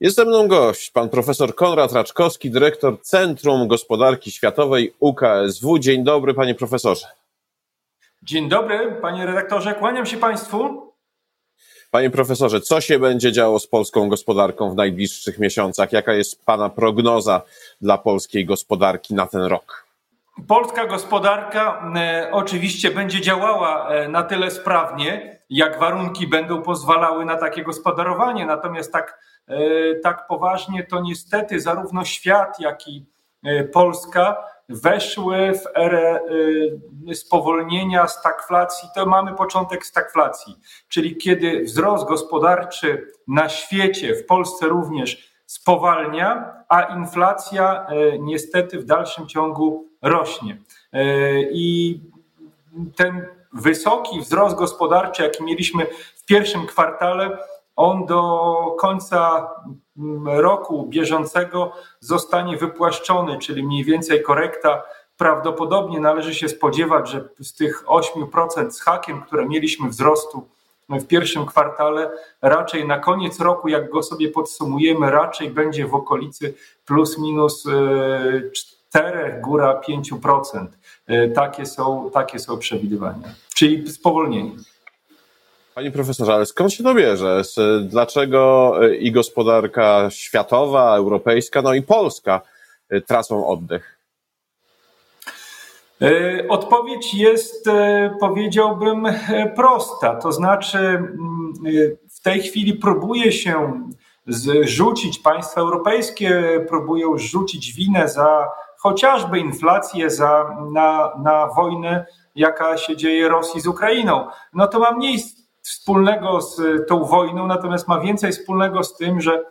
Jest ze mną gość, pan profesor Konrad Raczkowski, dyrektor Centrum Gospodarki Światowej UKSW. Dzień dobry, panie profesorze. Dzień dobry, panie redaktorze, kłaniam się państwu. Panie profesorze, co się będzie działo z polską gospodarką w najbliższych miesiącach? Jaka jest pana prognoza dla polskiej gospodarki na ten rok? Polska gospodarka e, oczywiście będzie działała e, na tyle sprawnie, jak warunki będą pozwalały na takie gospodarowanie. Natomiast tak, e, tak poważnie to niestety zarówno świat, jak i Polska weszły w erę spowolnienia, stagflacji. To mamy początek stagflacji, czyli kiedy wzrost gospodarczy na świecie, w Polsce również spowalnia, a inflacja niestety w dalszym ciągu rośnie. E, I ten wysoki wzrost gospodarczy, jaki mieliśmy w pierwszym kwartale, on do końca mm, roku bieżącego zostanie wypłaszczony, czyli mniej więcej korekta. Prawdopodobnie należy się spodziewać, że z tych 8% z hakiem, które mieliśmy wzrostu w pierwszym kwartale, raczej na koniec roku, jak go sobie podsumujemy, raczej będzie w okolicy plus minus 4, góra 5%. E, takie są, takie są przewidywania, czyli spowolnienie. Panie profesorze, ale skąd się to bierze? Dlaczego e, i gospodarka światowa, europejska, no i polska e, tracą oddech? Odpowiedź jest, powiedziałbym, prosta. To znaczy, mm, w tej chwili próbuje się zrzucić, państwa europejskie próbują zrzucić winę za chociażby inflację, za, na, na wojnę, jaka się dzieje Rosji z Ukrainą. No to ma mniej wspólnego z tą wojną, natomiast ma więcej wspólnego z tym, że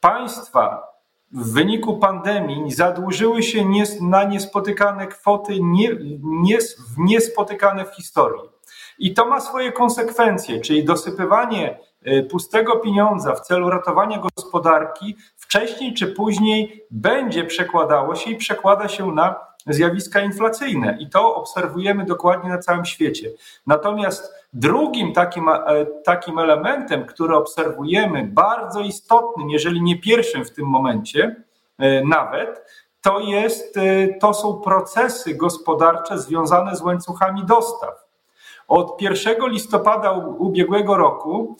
państwa w wyniku pandemii zadłużyły się na niespotykane kwoty, nie, nie, niespotykane w historii. I to ma swoje konsekwencje, czyli dosypywanie pustego pieniądza w celu ratowania gospodarki wcześniej czy później będzie przekładało się i przekłada się na zjawiska inflacyjne. I to obserwujemy dokładnie na całym świecie. Natomiast drugim takim, e, takim elementem, który obserwujemy, bardzo istotnym, jeżeli nie pierwszym w tym momencie e, nawet, to, jest, e, to są procesy gospodarcze związane z łańcuchami dostaw. Od 1 listopada ubiegłego roku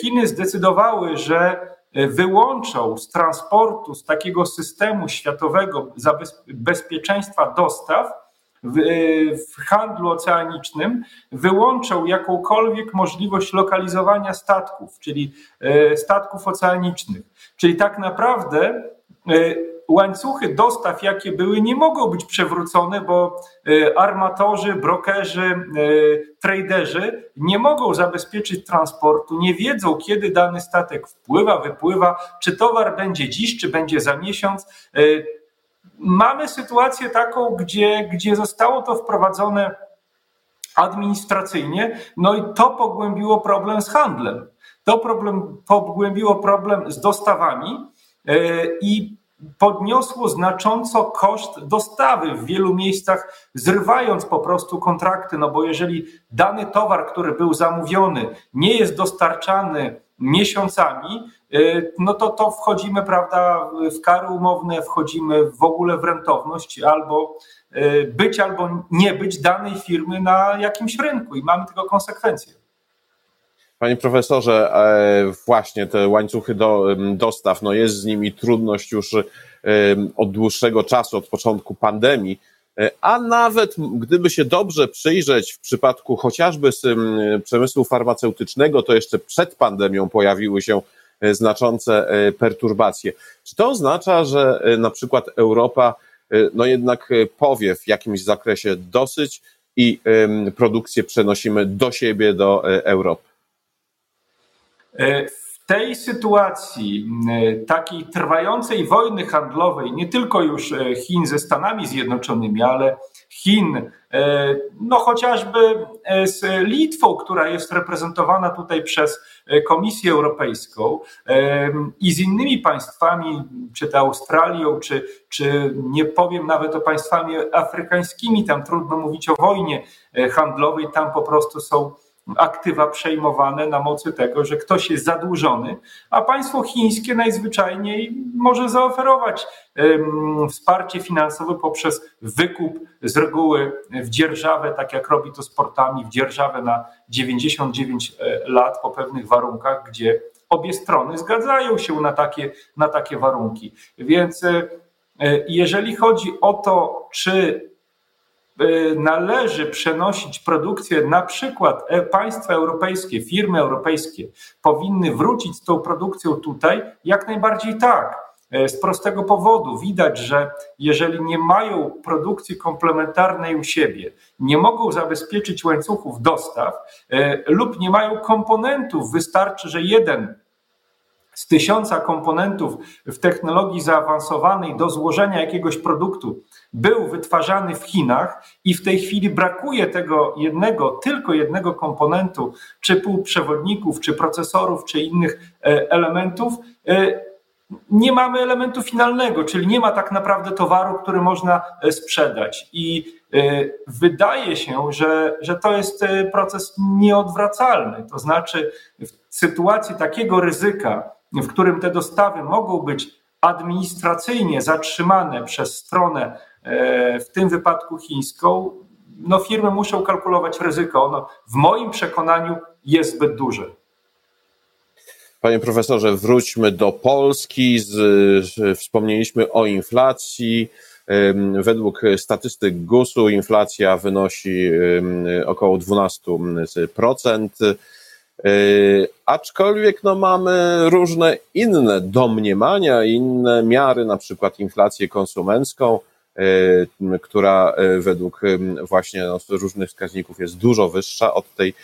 Chiny zdecydowały, że wyłączą z transportu, z takiego systemu światowego bezpieczeństwa dostaw w, w, handlu oceanicznym, wyłączą jakąkolwiek możliwość lokalizowania statków, czyli e, statków oceanicznych. Czyli tak naprawdę e, łańcuchy dostaw, jakie były, nie mogą być przewrócone, bo e, armatorzy, brokerzy, e, traderzy nie mogą zabezpieczyć transportu, nie wiedzą, kiedy dany statek wpływa, wypływa, czy towar będzie dziś, czy będzie za miesiąc. E, mamy sytuację taką, gdzie, gdzie zostało to wprowadzone administracyjnie, no i to pogłębiło problem z handlem. To problem, pogłębiło problem z dostawami i podniosło znacząco koszt dostawy w wielu miejscach, zrywając po prostu kontrakty, no bo jeżeli dany towar, który był zamówiony, nie jest dostarczany miesiącami, y, no to to wchodzimy, prawda, w kary umowne, wchodzimy w ogóle w rentowność albo y, być albo nie być danej firmy na jakimś rynku i mamy tego konsekwencje. Panie profesorze, e, właśnie te łańcuchy do, dostaw, no jest z nimi trudność już od dłuższego czasu, od początku pandemii, e, a nawet gdyby się dobrze przyjrzeć w przypadku chociażby przemysłu farmaceutycznego, to jeszcze przed pandemią pojawiły się e, znaczące perturbacje. Czy to oznacza, że na przykład Europa no jednak powie w jakimś zakresie dosyć i produkcję przenosimy do siebie, do Europy? E, w tej sytuacji e, takiej trwającej wojny handlowej, nie tylko już e, Chin ze Stanami Zjednoczonymi, ale Chin, no chociażby z Litwą, która jest reprezentowana tutaj przez Komisję Europejską i z innymi państwami, czy to Australią, czy, czy nie powiem nawet o państwami afrykańskimi, tam trudno mówić o wojnie handlowej, tam po prostu są aktywa przejmowane na mocy tego, że ktoś jest zadłużony, a państwo chińskie najzwyczajniej może zaoferować wsparcie finansowe poprzez wykup z reguły w dzierżawę, tak jak robi to sportami, w dzierżawę na 99 e, lat po pewnych warunkach, gdzie obie strony zgadzają się na takie, na takie warunki. Więc e, e, jeżeli chodzi o to, czy należy przenosić produkcję, na przykład państwa europejskie, firmy europejskie powinny wrócić z tą produkcją tutaj, jak najbardziej tak. E, z prostego powodu widać, że jeżeli nie mają produkcji komplementarnej u siebie, nie mogą zabezpieczyć łańcuchów dostaw e, lub nie mają komponentów, wystarczy, że jeden z tysiąca komponentów w technologii zaawansowanej do złożenia jakiegoś produktu był wytwarzany w Chinach i w tej chwili brakuje tego jednego, tylko jednego komponentu, czy półprzewodników, czy procesorów, czy innych e, elementów, nie mamy elementu finalnego, czyli nie ma tak naprawdę towaru, który można e, sprzedać. I e, wydaje się, że, że to jest e, proces nieodwracalny. To znaczy, w sytuacji takiego ryzyka, w którym te dostawy mogą być administracyjnie zatrzymane przez stronę, w tym wypadku chińską, no firmy muszą kalkulować ryzyko. Ono w moim przekonaniu jest zbyt duże. Panie profesorze, wróćmy do Polski. Wspomnieliśmy o inflacji. Według statystyk GUS-u inflacja wynosi około 12%. E, aczkolwiek no, mamy różne inne domniemania, inne miary, na przykład inflację konsumencką. E, która e, według właśnie no, różnych wskaźników jest dużo wyższa od tej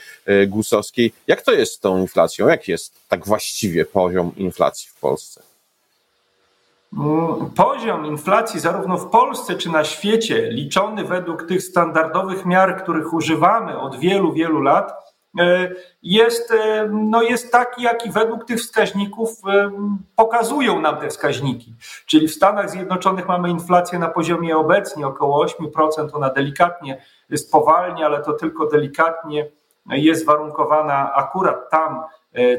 gusowskiej. Jak to jest z tą inflacją? Jak jest tak właściwie poziom inflacji w Polsce? Mm, poziom inflacji zarówno w Polsce czy na świecie, liczony według tych standardowych miar, których używamy od wielu, wielu lat, jest, e, no jest taki, jaki według tych wskaźników e, pokazują nam te wskaźniki. Czyli w Stanach Zjednoczonych mamy inflację na poziomie obecnie około 8%, ona delikatnie spowalnia, ale to tylko delikatnie jest warunkowana akurat tam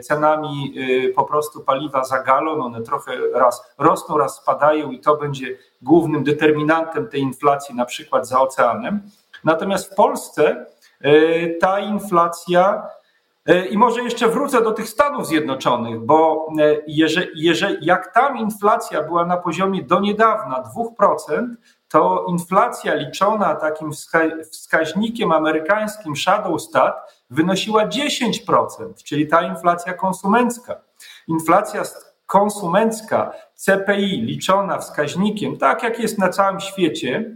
cenami po prostu paliwa za galon. One trochę raz rosną, raz spadają i to będzie głównym determinantem tej inflacji, na przykład za oceanem. Natomiast w Polsce E, ta inflacja. E, I może jeszcze wrócę do tych Stanów Zjednoczonych, bo e, jeżeli, jeżeli, jak tam inflacja była na poziomie do niedawna 2%, to inflacja liczona takim wskaźnikiem amerykańskim Shadow Stat wynosiła 10%, czyli ta inflacja konsumencka. Inflacja konsumencka CPI liczona wskaźnikiem, tak jak jest na całym świecie,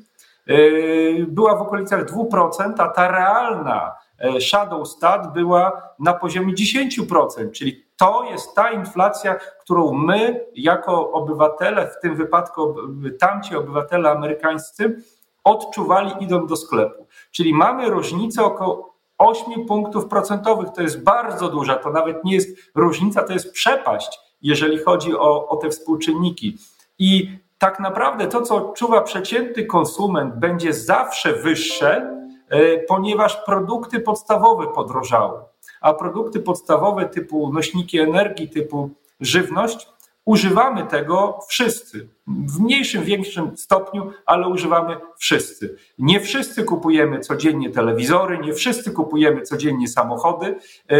była w okolicach 2%, a ta realna e, shadow stat była na poziomie 10%, czyli to jest ta inflacja, którą my jako obywatele, w tym wypadku tamci obywatele amerykańscy, odczuwali idąc do sklepu. Czyli mamy różnicę około 8 punktów procentowych, to jest bardzo duża, to nawet nie jest różnica, to jest przepaść, jeżeli chodzi o, o te współczynniki. I tak naprawdę to, co odczuwa przeciętny konsument, będzie zawsze wyższe, e, ponieważ produkty podstawowe podrożały. A produkty podstawowe typu nośniki energii, typu żywność, używamy tego wszyscy. W mniejszym, większym stopniu, ale używamy wszyscy. Nie wszyscy kupujemy codziennie telewizory, nie wszyscy kupujemy codziennie samochody, e,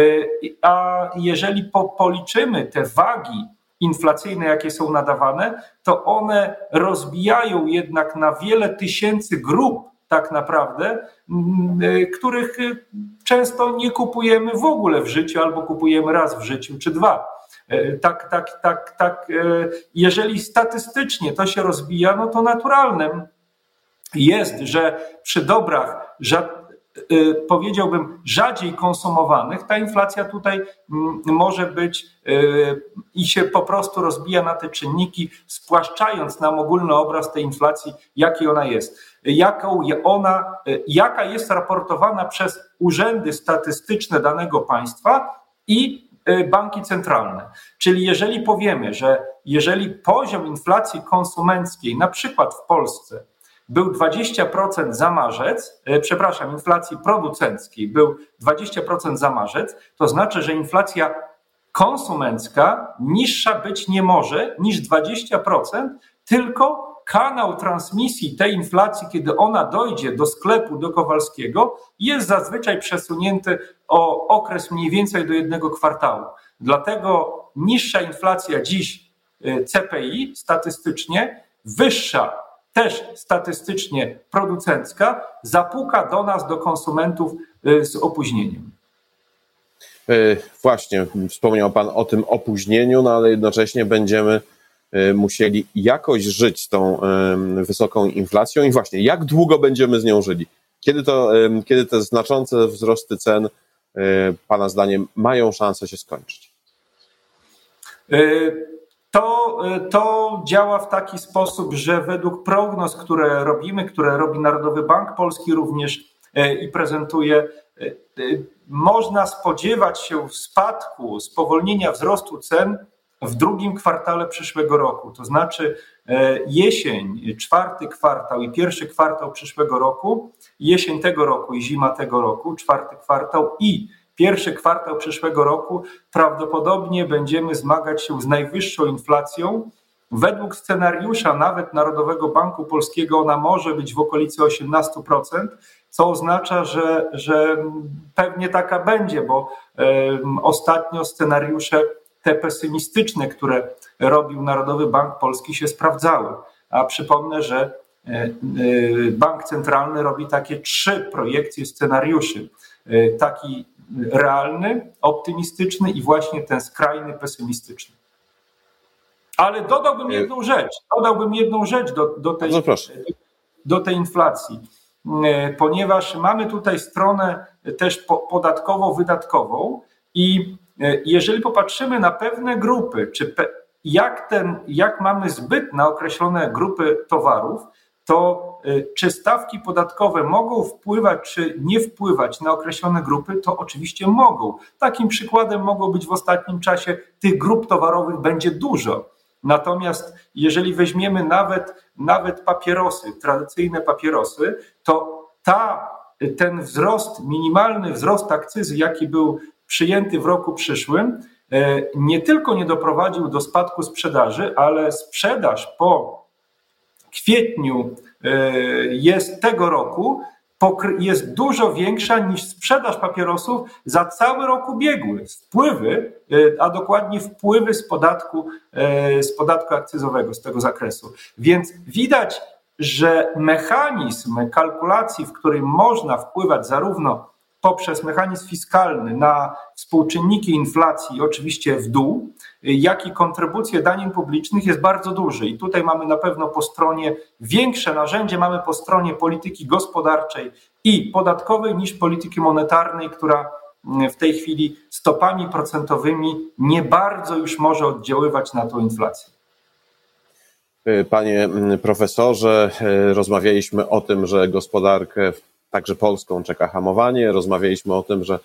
a jeżeli policzymy te wagi inflacyjne, jakie są nadawane, to one rozbijają jednak na wiele tysięcy grup tak naprawdę, mm, y, których y, często nie kupujemy w ogóle w życiu albo kupujemy raz w życiu czy dwa. Y, tak, tak, tak, tak. Jeżeli statystycznie to się rozbija, no to naturalnym jest, że przy dobrach powiedziałbym, rzadziej konsumowanych, ta inflacja tutaj mm, może być y, i się po prostu rozbija na te czynniki, spłaszczając nam ogólny obraz tej inflacji, jaki ona jest. Jaką ona, y, jaka jest raportowana przez urzędy statystyczne danego państwa i banki centralne. Czyli jeżeli powiemy, że jeżeli poziom inflacji konsumenckiej, na przykład w Polsce, był 20% za marzec, e, przepraszam, inflacji producenckiej był 20% za marzec, to znaczy, że inflacja konsumencka niższa być nie może niż 20%, tylko kanał transmisji tej inflacji, kiedy ona dojdzie do sklepu, do Kowalskiego, jest zazwyczaj przesunięty o okres mniej więcej do jednego kwartału. Dlatego niższa inflacja dziś y, CPI statystycznie, wyższa też statystycznie producencka, zapuka do nas, do konsumentów y, z opóźnieniem. E, właśnie, wspomniał Pan o tym opóźnieniu, no ale jednocześnie będziemy e, musieli jakoś żyć z tą wysoką inflacją i właśnie, jak długo będziemy z nią żyli? Kiedy, to, kiedy te znaczące wzrosty cen, Pana zdaniem, mają szansę się skończyć? To, to działa w taki sposób, że według prognoz, które robimy, które robi Narodowy Bank Polski również i prezentuje, można spodziewać się spadku, spowolnienia wzrostu cen w drugim kwartale przyszłego roku. To znaczy jesień, czwarty kwartał i pierwszy kwartał przyszłego roku, jesień tego roku i zima tego roku, czwarty kwartał i pierwszy kwartał przyszłego roku prawdopodobnie będziemy zmagać się z najwyższą inflacją. Według scenariusza nawet Narodowego Banku Polskiego ona może być w okolicy 18%, co oznacza, że, że pewnie taka będzie, bo ostatnio scenariusze te pesymistyczne, które robił Narodowy Bank Polski, się sprawdzały. A przypomnę, że e, e, Bank Centralny robi takie trzy projekcje scenariuszy. E, taki realny, optymistyczny i właśnie ten skrajny pesymistyczny. Ale dodałbym jedną rzecz. Dodałbym jedną rzecz do, do, tej, do tej inflacji E, ponieważ mamy tutaj stronę też podatkowo-wydatkową i e, jeżeli popatrzymy na pewne grupy, czy jak, ten, jak mamy zbyt na określone grupy towarów, to e, czy stawki podatkowe mogą wpływać, czy nie wpływać na określone grupy, to oczywiście mogą. Takim przykładem mogło być w ostatnim czasie tych grup towarowych będzie dużo. Natomiast jeżeli weźmiemy nawet, nawet papierosy, tradycyjne papierosy, to ta, ten wzrost, minimalny wzrost akcyzy, jaki był przyjęty w roku przyszłym, e, nie tylko nie doprowadził do spadku sprzedaży, ale sprzedaż po kwietniu e, jest tego roku jest dużo większa niż sprzedaż papierosów za cały rok ubiegły. Wpływy, e, a dokładnie wpływy z podatku, e, z podatku akcyzowego, z tego zakresu. Więc widać, że mechanizm kalkulacji, w którym można wpływać zarówno poprzez mechanizm fiskalny na współczynniki inflacji, oczywiście w dół, jak i kontrybucje danin publicznych jest bardzo duży. I tutaj mamy na pewno po stronie większe narzędzie, mamy po stronie polityki gospodarczej i podatkowej niż polityki monetarnej, która w tej chwili stopami procentowymi nie bardzo już może oddziaływać na tą inflację. Panie profesorze, rozmawialiśmy o tym, że gospodarkę także Polską czeka hamowanie. Rozmawialiśmy o tym, że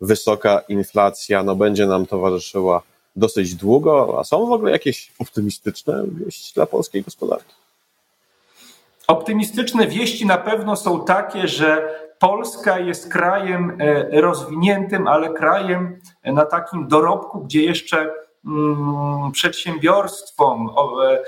wysoka inflacja no, będzie nam towarzyszyła dosyć długo. A są w ogóle jakieś optymistyczne wieści dla polskiej gospodarki? Optymistyczne wieści na pewno są takie, że Polska jest krajem e, rozwiniętym, ale krajem na takim dorobku, gdzie jeszcze Mm, przedsiębiorstwom, e,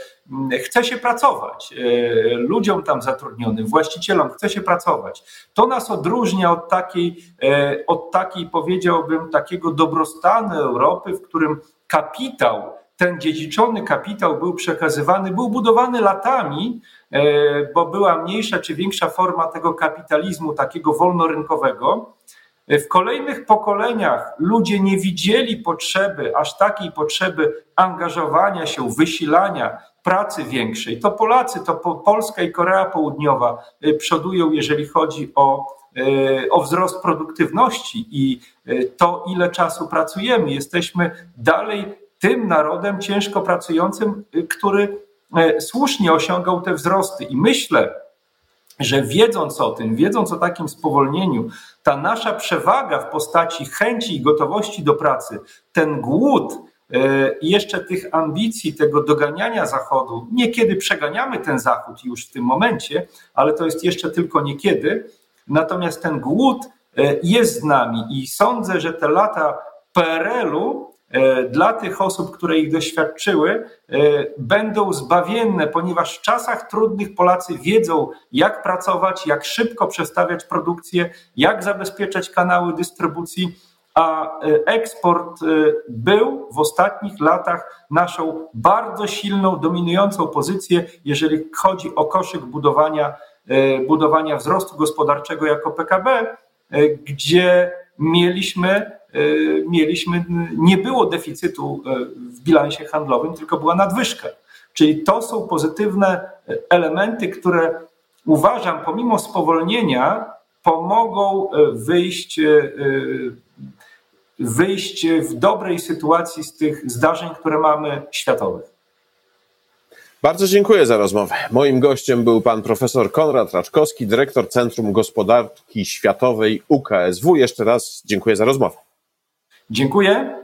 chce się pracować, e, ludziom tam zatrudnionym, właścicielom chce się pracować. To nas odróżnia od takiej, e, od takiej powiedziałbym, takiego dobrostanu Europy, w którym kapitał, ten dziedziczony kapitał był przekazywany, był budowany latami, bo była mniejsza czy większa forma tego kapitalizmu takiego wolnorynkowego w kolejnych pokoleniach ludzie nie widzieli potrzeby, aż takiej potrzeby angażowania się, wysilania, pracy większej. To Polacy, to Polska i Korea Południowa y, przodują, jeżeli chodzi o, y, o wzrost produktywności i y, to, ile czasu pracujemy. Jesteśmy dalej tym narodem ciężko pracującym, który słusznie osiągał te wzrosty. I myślę, że wiedząc o tym, wiedząc o takim spowolnieniu, ta nasza przewaga w postaci chęci i gotowości do pracy, ten głód i jeszcze tych ambicji, tego doganiania Zachodu. Niekiedy przeganiamy ten Zachód już w tym momencie, ale to jest jeszcze tylko niekiedy. Natomiast ten głód jest z nami i sądzę, że te lata PRL-u E, dla tych osób, które ich doświadczyły, e, będą zbawienne, ponieważ w czasach trudnych Polacy wiedzą, jak pracować, jak szybko przestawiać produkcję, jak zabezpieczać kanały dystrybucji. A e, eksport był w ostatnich latach naszą bardzo silną, dominującą pozycję, jeżeli chodzi o koszyk budowania, budowania wzrostu gospodarczego jako PKB, gdzie mieliśmy mieliśmy, nie było deficytu w bilansie handlowym, tylko była nadwyżka. Czyli to są pozytywne elementy, które uważam, pomimo spowolnienia, pomogą wyjść, wyjść w dobrej sytuacji z tych zdarzeń, które mamy światowych. Bardzo dziękuję za rozmowę. Moim gościem był pan profesor Konrad Raczkowski, dyrektor Centrum Gospodarki Światowej UKSW. Jeszcze raz dziękuję za rozmowę. Dziękuję.